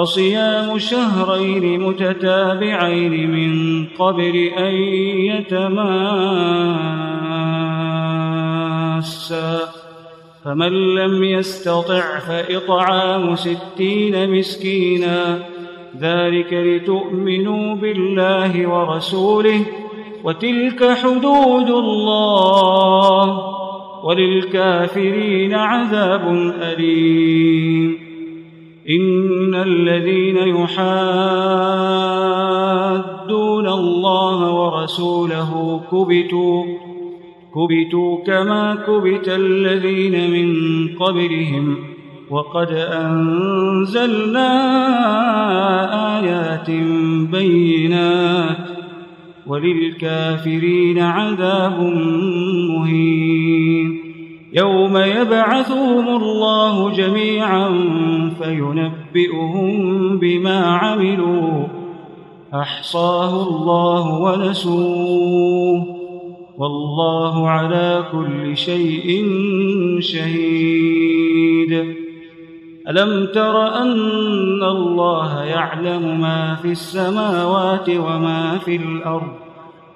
فصيام شهرين متتابعين من قبل أن يتماسا. فمن لم يستطع فإطعام ستين مسكينا. ذلك لتؤمنوا بالله ورسوله. وتلك حدود الله. وللكافرين عذاب أليم. إن الذين يحادون الله ورسوله كبتوا كبتوا كما كبت الذين من قبلهم وقد أنزلنا آيات بينات وللكافرين عذاب مهين يوم يبعثهم الله جميعا فينبئهم بما عملوا. أحصاه الله ونسوه. والله على كل شيء شهيد. ألم تر أن الله يعلم ما في السماوات وما في الأرض؟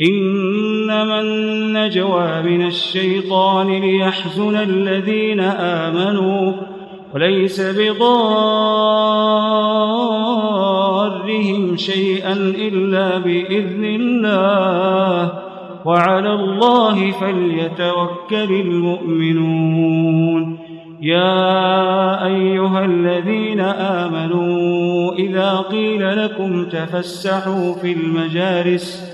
إنما النجوى من الشيطان ليحزن الذين آمنوا وليس بضارهم شيئا إلا بإذن الله وعلى الله فليتوكل المؤمنون. يا أيها الذين آمنوا إذا قيل لكم تفسحوا في المجالس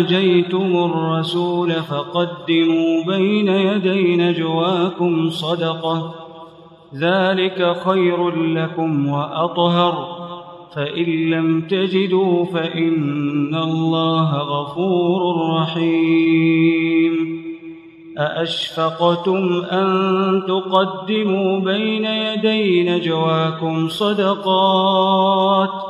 ناجيتم الرسول فقدموا بين يدي نجواكم صدقه ذلك خير لكم واطهر فان لم تجدوا فان الله غفور رحيم أأشفقتم أن تقدموا بين يدي نجواكم صدقات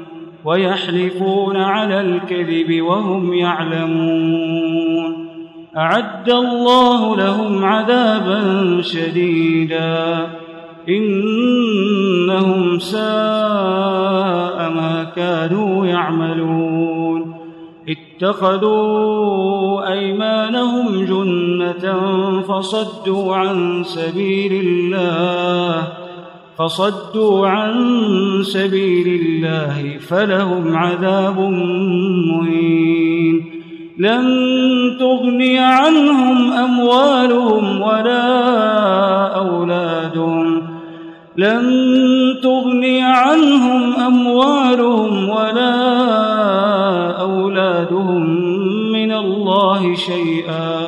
ويحلفون على الكذب وهم يعلمون. أعد الله لهم عذابا شديدا. إنهم ساء ما كانوا يعملون. اتخذوا أيمانهم جنة فصدوا عن سبيل الله. فصدوا عن سبيل الله فلهم عذاب مهين. لن تغني عنهم أموالهم ولا أولادهم. لن تغني عنهم أموالهم ولا أولادهم من الله شيئا.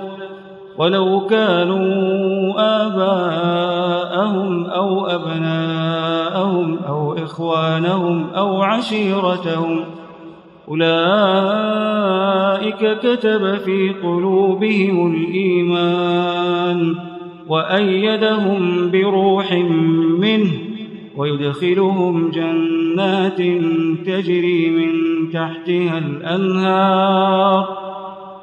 ولو كانوا آباءهم أو أبناءهم أو إخوانهم أو عشيرتهم أولئك كتب في قلوبهم الإيمان وأيدهم بروح منه ويدخلهم جنات تجري من تحتها الأنهار.